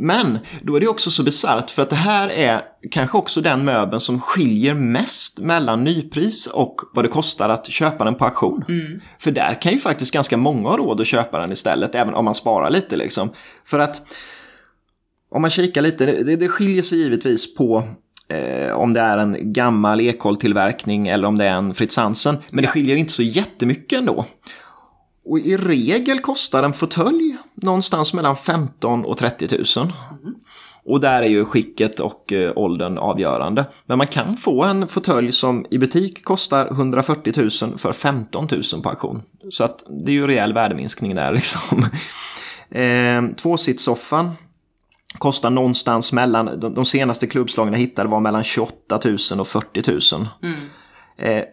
Men då är det också så bisarrt för att det här är kanske också den möbeln som skiljer mest mellan nypris och vad det kostar att köpa den på auktion. Mm. För där kan ju faktiskt ganska många ha råd att köpa den istället, även om man sparar lite liksom. För att om man kikar lite, det, det skiljer sig givetvis på eh, om det är en gammal Ekol-tillverkning eller om det är en Fritz Hansen. Men det skiljer inte så jättemycket ändå. Och i regel kostar en fåtölj någonstans mellan 15 och 30 000. Och där är ju skicket och eh, åldern avgörande. Men man kan få en fåtölj som i butik kostar 140 000 för 15 000 på auktion. Så att det är ju rejäl värdeminskning där *laughs* liksom. Eh, tvåsitssoffan kostar någonstans mellan, de, de senaste klubbslagen jag hittade var mellan 28 000 och 40 000. Mm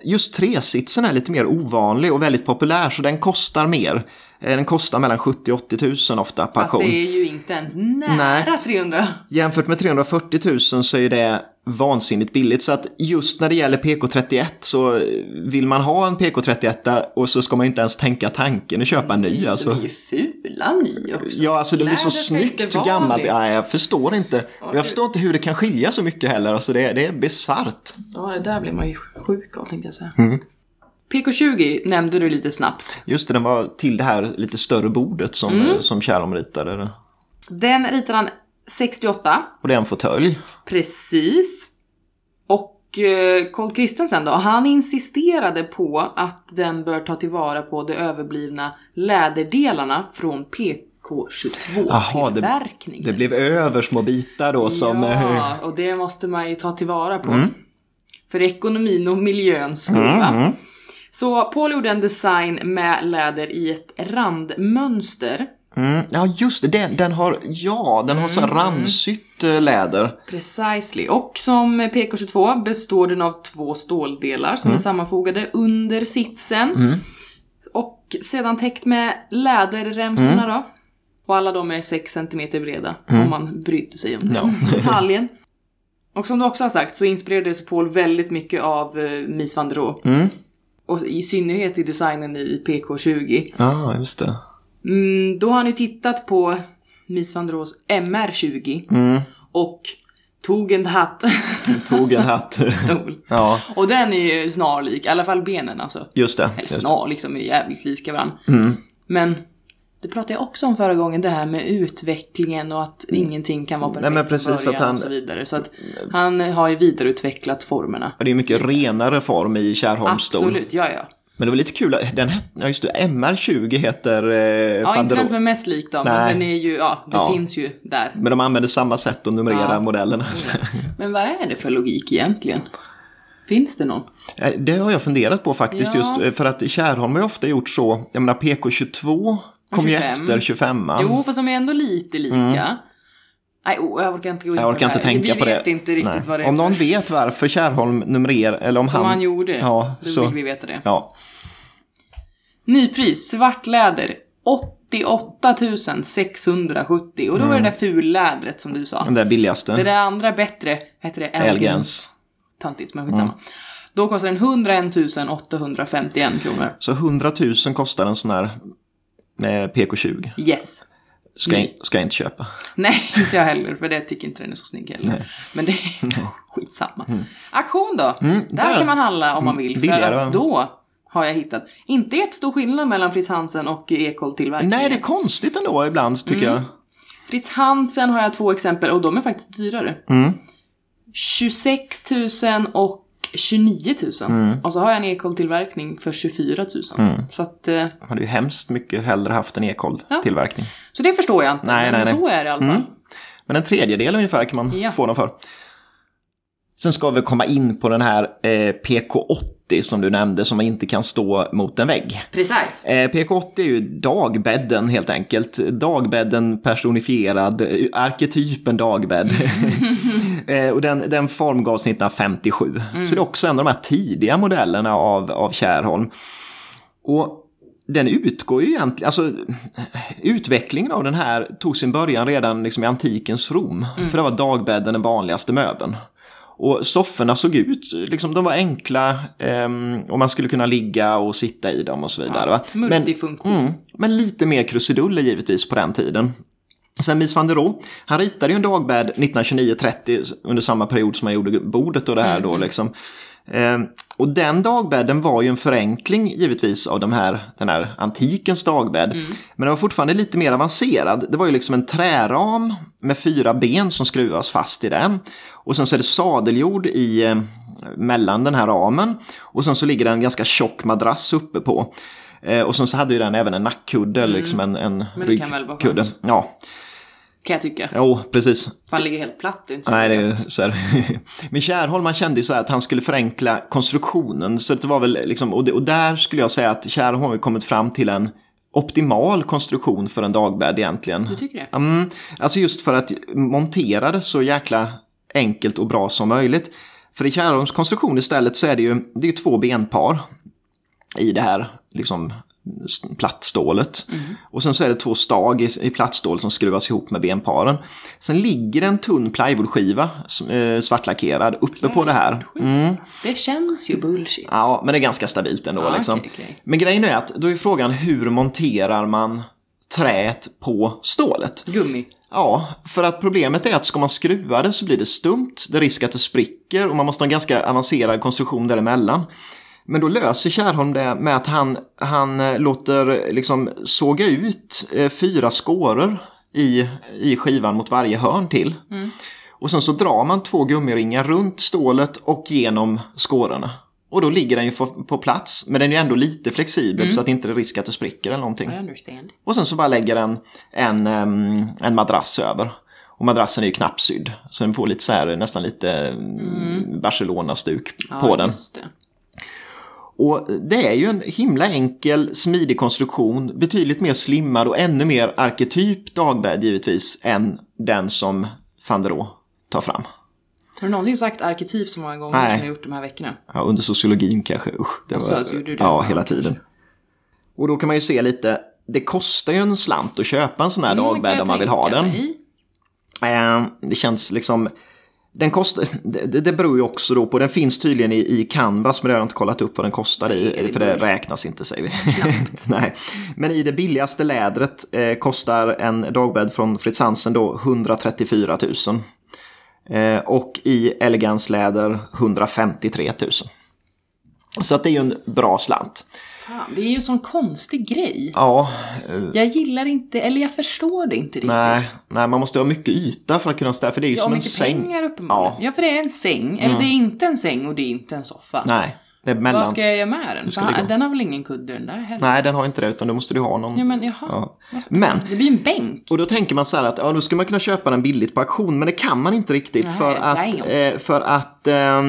just tresitsen är lite mer ovanlig och väldigt populär så den kostar mer. Eh, den kostar mellan 70 och 80 000 ofta på Fast auktion. det är ju inte ens nära Nej. 300. Jämfört med 340 000 så är det vansinnigt billigt. Så att just när det gäller PK31 så vill man ha en PK31 och så ska man inte ens tänka tanken att köpa en ny. Alltså. De är ju fula ny också. Ja, alltså det blir så snyggt gammalt. Ja, jag förstår inte. Ja, Jag förstår inte hur det kan skilja så mycket heller. Alltså det, det är bisarrt. Ja, det där blir man ju sjuk av tänkte jag säga. Mm. PK20 nämnde du lite snabbt. Just det, den var till det här lite större bordet som, Mm. som Kärlom ritade. Den ritade han 68. Och det är en fåtölj. Precis. Och eh, Carl Christensen då, han insisterade på att den bör ta tillvara på de överblivna läderdelarna från Jaha, det- PK22-tillverkningen. Det blev över små bitar då som... eh, Ja, och det måste man ju ta tillvara på. För ekonomin och miljöns skull. va? Så Paul gjorde en design med läder i ett randmönster. Mm, ja, just det. Den, den har, ja, den har så Mm. här randsytt eh, läder. Precisely. Och som PK22 består den av två ståldelar som är sammanfogade under sitsen. Och sedan täckt med läderremsorna då. Och alla de är 6 cm breda. Om man bryter sig om den *laughs* detaljen. Och som du också har sagt så inspirerades Paul väldigt mycket av uh, Mies van der Rohe. Och i synnerhet i designen i PK20. Ja, just det. Mm, då har han ju tittat på Mies van Rohes MR20. Och tog en hatt. *laughs* Tog en hatt. stol. ja, Och den är ju snarlik, i alla fall benen alltså. just det. Eller snarlik, som är jävligt lika varandra. Mm. Men det pratade jag också om förra gången, det här med utvecklingen och att ingenting kan vara perfekt Mm. Nej, men från precis, början att han- och så vidare. Så att han har ju vidareutvecklat formerna. Det är mycket renare form i Kärrholmsstol. Absolut, ja ja. Men det var lite kul, den ja just det, MR20 heter eh, Ja, inte den som är mest lik då, men den är ju, ja, det Ja. finns ju där. Men de använder samma sätt att numrera Ja. modellerna. *laughs* Men vad är det för logik egentligen? Finns det någon? Eh, Det har jag funderat på faktiskt Ja. just eh, för att Kärrholm har ju ofta gjort så, jag menar PK22 kom ju 25. efter 25 Jo, fast de är ändå lite lika. Nej, oh, jag orkar inte gå in Mm. Jag på orkar det inte här. tänka Vi på det. vet inte riktigt Nej. vad det är Om någon vet varför Kärrholm numrerar, eller om Som han... han gjorde. Ja, då så... vill vi veta det. Ja. Nypris, svartläder. 88 670. Och då var det Mm. där fullädret som du sa. Den där billigaste. Det där andra bättre, heter det? Elegance. Töntigt, men skitsamma. Då kostar den 101 851 kronor. Så 100 000 kostar en sån här med PK20. Yes. Ska, Mm. ska jag inte köpa. *laughs* Nej, inte jag heller, för det tycker inte den är så snygg heller. Men det är *laughs* *laughs* skitsamma. Auktion då? där, Mm. där. kan man handla om man vill. För Billigare, va? att då har jag hittat, inte jättestor skillnad mellan Fritz Hansen och Ekol-tillverkningen. Nej, det är konstigt ändå ibland tycker Mm. jag. Fritz Hansen har jag två exempel och de är faktiskt dyrare. 26 000 och 29 000. Och så har jag en Ekol-tillverkning för 24 000. Så, att, eh, Man hade ju hemskt mycket hellre haft en ekoll-tillverkning. så det förstår jag inte. Nej, men nej, nej. så är det i alla fall. Men en tredjedel ungefär kan man Ja. få dem för. Sen ska vi komma in på den här eh, PK80 som du nämnde som inte kan stå mot en vägg. Precis. Eh, PK80 är ju dagbädden helt enkelt. Dagbädden personifierad, eh, arketypen dagbädd. *laughs* eh, och den, den formgavs 1957. Så det är också en av de här tidiga modellerna av, av Kärholm. Och den utgår ju egentligen, alltså utvecklingen av den här tog sin början redan liksom i antikens Rom. För det var dagbädden den vanligaste möbeln. Och sofforna såg ut, liksom de var enkla ehm, och man skulle kunna ligga och sitta i dem och så vidare. Men, Multifunktion. mm, men lite mer krusiduller givetvis på den tiden. Sen Mies van der Rohe, han ritade ju en dagbädd 1929-30 under samma period som han gjorde bordet och det här då liksom. Eh, och den dagbädden var ju en förenkling givetvis av de här, den här antikens dagbädd. Men den var fortfarande lite mer avancerad. Det var ju liksom en träram med fyra ben som skruvas fast i den. Och sen så är det sadeljord i, eh, mellan den här ramen. Och sen så ligger det en ganska tjock madrass uppe på. Eh, och sen så hade ju den även en nackkudde eller liksom en, en Men det kan väl vara ryggkudde. Ja, Kan jag tycka. jo precis. Fan ligger helt platt. Det är inte så Nej, det är så här. *laughs* Men Kärholm man kände ju så här att han skulle förenkla konstruktionen. Så det var väl liksom, och, det, och där skulle jag säga att Kärholm har kommit fram till en optimal konstruktion för en dagbädd egentligen. Du tycker det? Mm, alltså just för att montera det så jäkla enkelt och bra som möjligt. För i Kärholms konstruktion istället så är det ju, det är ju två benpar i det här liksom plattstålet. Och sen så är det två stag i, i plattstål som skruvas ihop med benparen. Sen ligger en tunn plywoodskiva eh, svartlackerad uppe på det här. Mm. Det känns ju bullshit. Ja, men det är ganska stabilt ändå. Ja, liksom. okej, okej. Men grejen är att då är frågan hur monterar man träet på stålet? Gummi. Ja, för att problemet är att ska man skruva det så blir det stumt, det är risk att det spricker och man måste ha en ganska avancerad konstruktion däremellan. Men då löser Kärholm det med att han, han eh, låter liksom såga ut eh, fyra skåror i, i skivan mot varje hörn till. Och sen så drar man två gummiringar runt stålet och genom skårorna. Och då ligger den ju på, på plats, men den är ju ändå lite flexibel så att det inte är risk att det spricker eller någonting. Och sen så bara lägger den en, em, en madrass över. Och madrassen är ju knappsydd. Så den får lite så här, nästan lite mm. Barcelona-stuk på Ja, den. just det. Och det är ju en himla enkel, smidig konstruktion. Betydligt mer slimmad och ännu mer arketyp dagbädd givetvis än den som van der Rohe tar fram. Har du någonsin sagt arketyp så många gånger Nej. som jag gjort de här veckorna? Ja, under sociologin kanske. Usch, det Alltså, så gjorde du det? ja, hela tiden. Och då kan man ju se lite, det kostar ju en slant att köpa en sån här Mm, jag om man vill ha tänka den. mig. Eh, Det känns liksom... Den kostar, det, det beror ju också då på, den finns tydligen i, i Canvas men det har jag inte kollat upp vad den kostar i, för det räknas inte säger vi. *laughs* Nej. Men i det billigaste lädret eh, kostar en dagbädd från Fritz Hansen då 134 000. Eh, och i elegansläder 153 000. Så att det är ju en bra slant. Fan, det är ju en sån konstig grej. Ja, Jag gillar inte, eller jag förstår det inte riktigt. nej, nej, man måste ha mycket yta för att kunna ställa, för det är ju Ja, som en mycket säng. pengar uppenbarligen. Ja. Ja. för det är en säng. Eller det är inte en säng och det är inte en soffa. Nej, det är mellan... Vad ska jag göra med den? ligga- den har väl ingen kudde den där heller? Nej, den har inte det, utan då måste du ha någon. Ja men jaha. Ja. Men- Det blir en bänk. Och då tänker man så här att ja, då skulle man kunna köpa den billigt på auktion, men det kan man inte riktigt Nej, för att, eh, för att eh,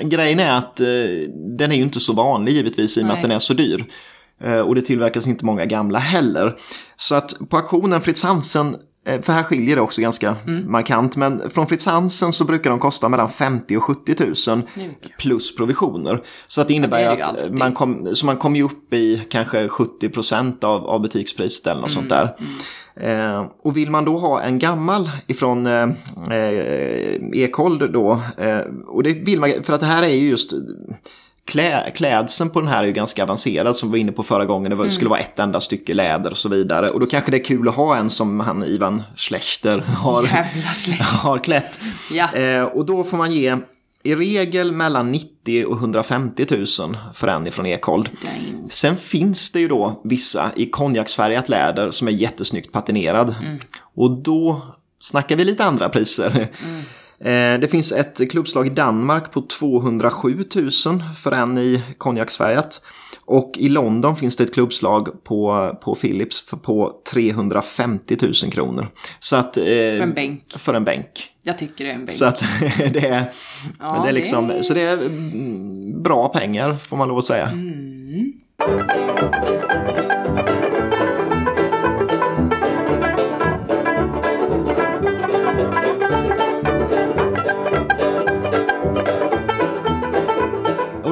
grejen är att eh, den är ju inte så vanlig givetvis i och med Nej. att den är så dyr. Eh, och det tillverkas inte många gamla heller. Så att på auktionen Fritz Hansen, för här skiljer det också ganska Mm. markant, men från Fritz Hansen så brukar de kosta mellan 50 och 70 000 Det är mycket. plus provisioner. Så att det innebär ju det att alltid. man kom, så man kommer ju upp i kanske 70 av, av butikspriset eller något sånt där. Eh, och vill man då ha en gammal ifrån eh, eh, Ekhold då, eh, och det vill man, för att det här är ju just Klä, klädseln på den här är ju ganska avancerad som vi var inne på förra gången. Det var, skulle vara ett enda stycke läder och så vidare. Och då kanske det är kul att ha en som han Ivan Schlechter har, *laughs* har klätt. Ja. Eh, och då får man ge i regel mellan 90 och 150 000 för en ifrån Ekhold. Nej. Sen finns det ju då vissa i konjaksfärgat läder som är jättesnyggt patinerad. Och då snackar vi lite andra priser. Eh, Det finns ett klubbslag i Danmark på 207 000 för en i konjaksfärgat. Och i London finns det ett klubbslag på, på Philips på 350 000 kronor. Så att, eh, För en bänk. För en bänk. Jag tycker det är en bänk. Så att *laughs* det är, Ja, det är liksom, det är- så det är mm, bra pengar får man lov att säga.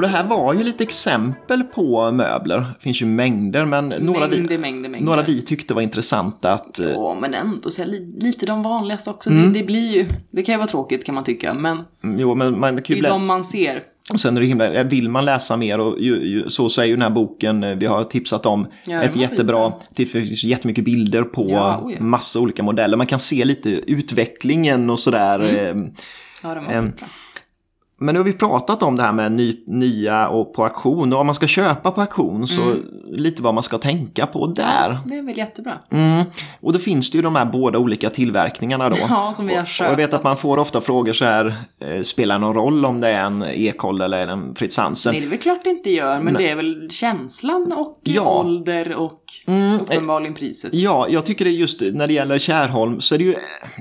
Och det här var ju lite exempel på möbler. Det finns ju mängder, men några, mängder, vi, mängder, mängder. några vi tyckte var intressanta att... eh, Ja, men ändå så är li- lite de vanligaste också. Mm. Det, det blir ju, det kan ju vara tråkigt kan man tycka, men Jo, men man kan det ju är blä- de man ser. Och sen är det himla, eh, vill man läsa mer och ju, ju, så, så är ju den här boken eh, vi har tipsat om Ja, ett jättebra, det finns jättemycket bilder på Ja, oh ja. massa olika modeller. Man kan se lite utvecklingen och sådär. Mm. eh, Ja, de var skitbra. Men nu har vi pratat om det här med ny, nya och på auktion. Och om man ska köpa på auktion så Mm. lite vad man ska tänka på där. Det är väl jättebra. Mm. Och då finns det ju de här båda olika tillverkningarna då. *laughs* Ja, som vi har Och jag vet köpt. att man får ofta frågor så här, eh, spelar det någon roll om det är en Ekol eller en Fritz Hansen? Nej, det är väl klart det inte gör, men det är väl känslan och Ja. ålder och Mm, uppenbarligen priset. Ja, jag tycker det just när det gäller Kärholm så är det ju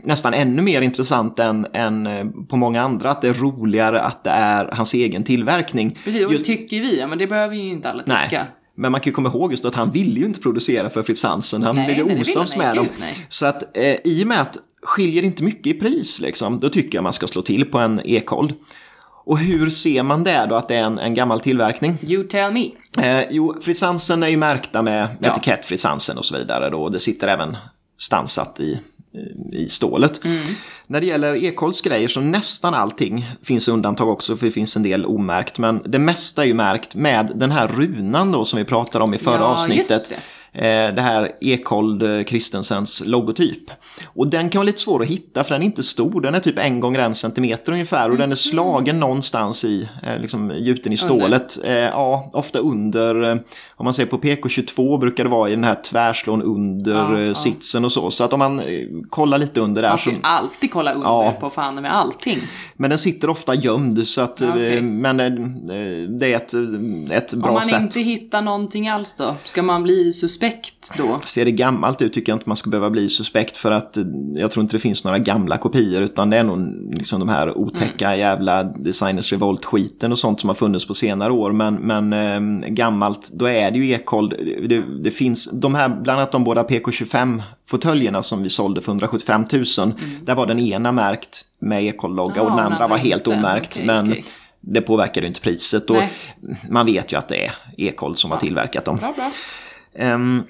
nästan ännu mer intressant än, än eh, på många andra att det är roligare att det är hans egen tillverkning. Precis, och Just- det tycker vi, ja, men det behöver ju inte alla tycka. Nej. Men man kan ju komma ihåg just att han ville ju inte producera för Fritz Hansen. Han Nej, blev ju osams med dem. nej. Så att eh, i och med att skiljer inte mycket i pris liksom, då tycker jag man ska slå till på en Ekhold. Och hur ser man det då att det är en, en gammal tillverkning? You tell me. Eh, jo, Fritz Hansen är ju märkta med Ja. etikett Fritz Hansen och så vidare då. och Det sitter även stansat i, i- stålet. Mm. När det gäller Ekholts grejer så nästan allting finns undantag också för det finns en del omärkt. Men det mesta är ju märkt med den här runan då som vi pratade om i förra Ja, avsnittet. Det. Eh, Det här Ekhold eh, Christensens logotyp. Och den kan vara lite svår att hitta för den är inte stor. Den är typ en gånger en centimeter ungefär och den är slagen någonstans i, eh, liksom gjuten i stålet. Eh, Ja, ofta under, eh, om man säger på PK22 brukar det vara i den här tvärslån under Ja, eh, sitsen och så. Så att om man eh, kollar lite under där Man så... ska ju alltid kolla under Ja. på fan med allting. Men den sitter ofta gömd så att, Ja, eh, men eh, det är ett, ett bra Om man sätt. inte hittar någonting alls då? Ska man bli suspekt då? Ser det gammalt ut tycker jag inte man ska behöva bli suspekt för att eh, jag tror inte det finns några gamla kopior utan det är nog liksom de här otäcka Mm. jävla Designers Revolt-skiten och sånt som har funnits på senare år. Men, men eh, gammalt, då är det ju Ekhold. Det, det finns de här, bland annat de båda PK25-fåtöljerna som vi sålde för 175 000. Där var den ena märkt med Ekhold-logga och Mm. Den andra den var andra helt inte. omärkt. Okej, men okej. det påverkade ju inte priset. Och Nej. man vet ju att det är Ekhold som har tillverkat dem. Bra, bra. Ehm,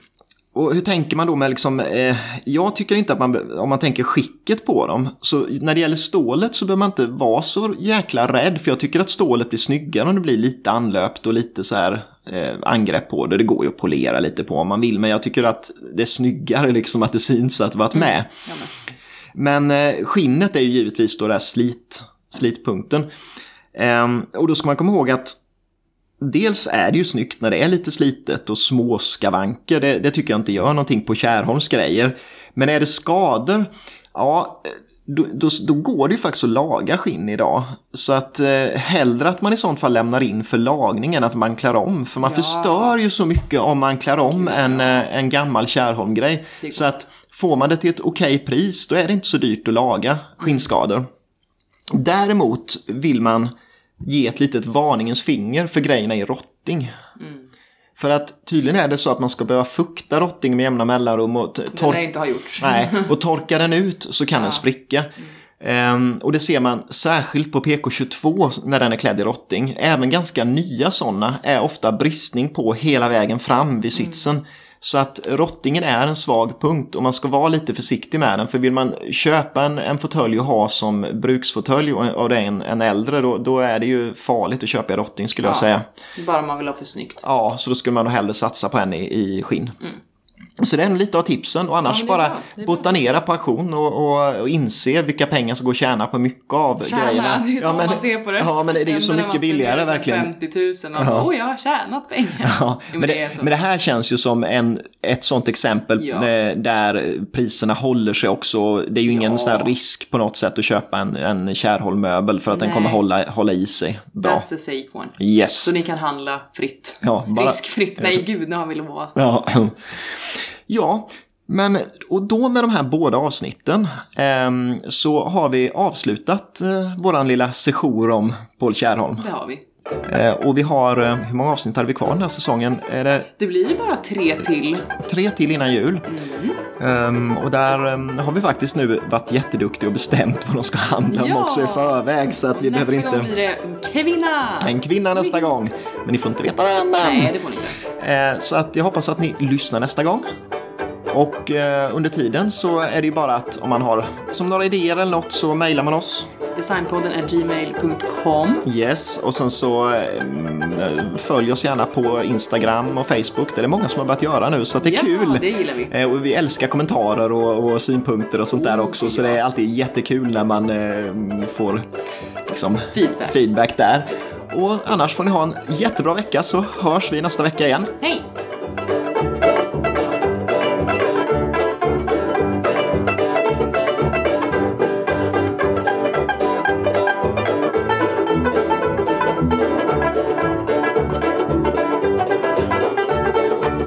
och hur tänker man då med liksom, eh, jag tycker inte att man, om man tänker skicket på dem, så när det gäller stålet så behöver man inte vara så jäkla rädd, för jag tycker att stålet blir snyggare om det blir lite anlöpt och lite så här eh, angrepp på det. Det går ju att polera lite på om man vill, men jag tycker att det är snyggare liksom att det syns att det varit med. Ja, men. Eh, skinnet är ju givetvis då där slit, slitpunkten. Ehm, och då ska man komma ihåg att dels är det ju snyggt när det är lite slitet och små skavanker. Det, det tycker jag inte gör någonting på Kärholms grejer. Men är det skador, ja, då, då, då går det ju faktiskt att laga skinn idag. Så att eh, hellre att man i sånt fall lämnar in för lagning än att man klär om. För man Ja. förstör ju så mycket om man klär om Gud, en, ja. eh, en gammal Kärholm-grej. Så att får man det till ett okej pris, då är det inte så dyrt att laga skinnskador. Däremot vill man ge ett litet varningens finger för grejerna i rotting. För att tydligen är det så att man ska behöva fukta rotting med jämna mellanrum och tor-. Nej, *laughs* och torkar den ut så kan den spricka. Ehm, och det ser man särskilt på PK22 när den är klädd i rotting. Även ganska nya sådana är ofta bristning på hela vägen fram vid sitsen. Så att rottingen är en svag punkt och man ska vara lite försiktig med den. För vill man köpa en, en fåtölj och ha som bruksfåtölj och, och det är en, en äldre då, då är det ju farligt att köpa i rotting skulle jag Ja. säga. Bara man vill ha för snyggt. Ja, så då skulle man nog hellre satsa på en i, i skinn. Så det är lite av tipsen och annars Ja, bara botanera på auktion och, och, och inse vilka pengar som går att tjäna på mycket av Tjäna, grejerna. *laughs* det är så ja, men, man ser på det. Ja, men det är ju så mycket billigare spenderar verkligen. 50 000 och bara, åh jag har tjänat pengar. *laughs* Ja, men, det, men det här känns ju som en, ett sånt exempel Ja. eh, där priserna håller sig också. Det är ju ingen Ja. sån risk på något sätt att köpa en, en Kärholm-möbel för att den Nej. kommer hålla, hålla i sig bra. That's a safe one. Yes. Så ni kan handla fritt. Ja, bara- Riskfritt. Nej, gud, nu har vi lovat. Ja. ja, men och då med de här båda avsnitten ehm, så har vi avslutat eh, våran lilla session om Paul Kärholm. Det har vi. Eh, och vi har, eh, hur många avsnitt hade vi kvar den här säsongen? Är det Det blir ju bara tre till. tre till innan jul? Ehm, och där ehm, har vi faktiskt nu varit jätteduktiga och bestämt vad de ska handla om Ja! också i förväg. Så att vi Nästa behöver gång inte... blir det en kvinna. En kvinna nästa gång. Men ni får inte veta vem. Nej, det får ni inte. Eh, Så att jag hoppas att ni lyssnar nästa gång. Och eh, under tiden så är det ju bara att om man har som några idéer eller något så mejlar man oss. Designpodden är gmail.com. Yes, och sen så eh, följ oss gärna på Instagram och Facebook. Det är det många som har börjat göra nu så det är Ja, kul. det gillar vi. Eh, Och vi älskar kommentarer och, och synpunkter och sånt där också. Så det är alltid jättekul när man eh, får liksom, Feedback. feedback där. Och annars får ni ha en jättebra vecka så hörs vi nästa vecka igen. Hej!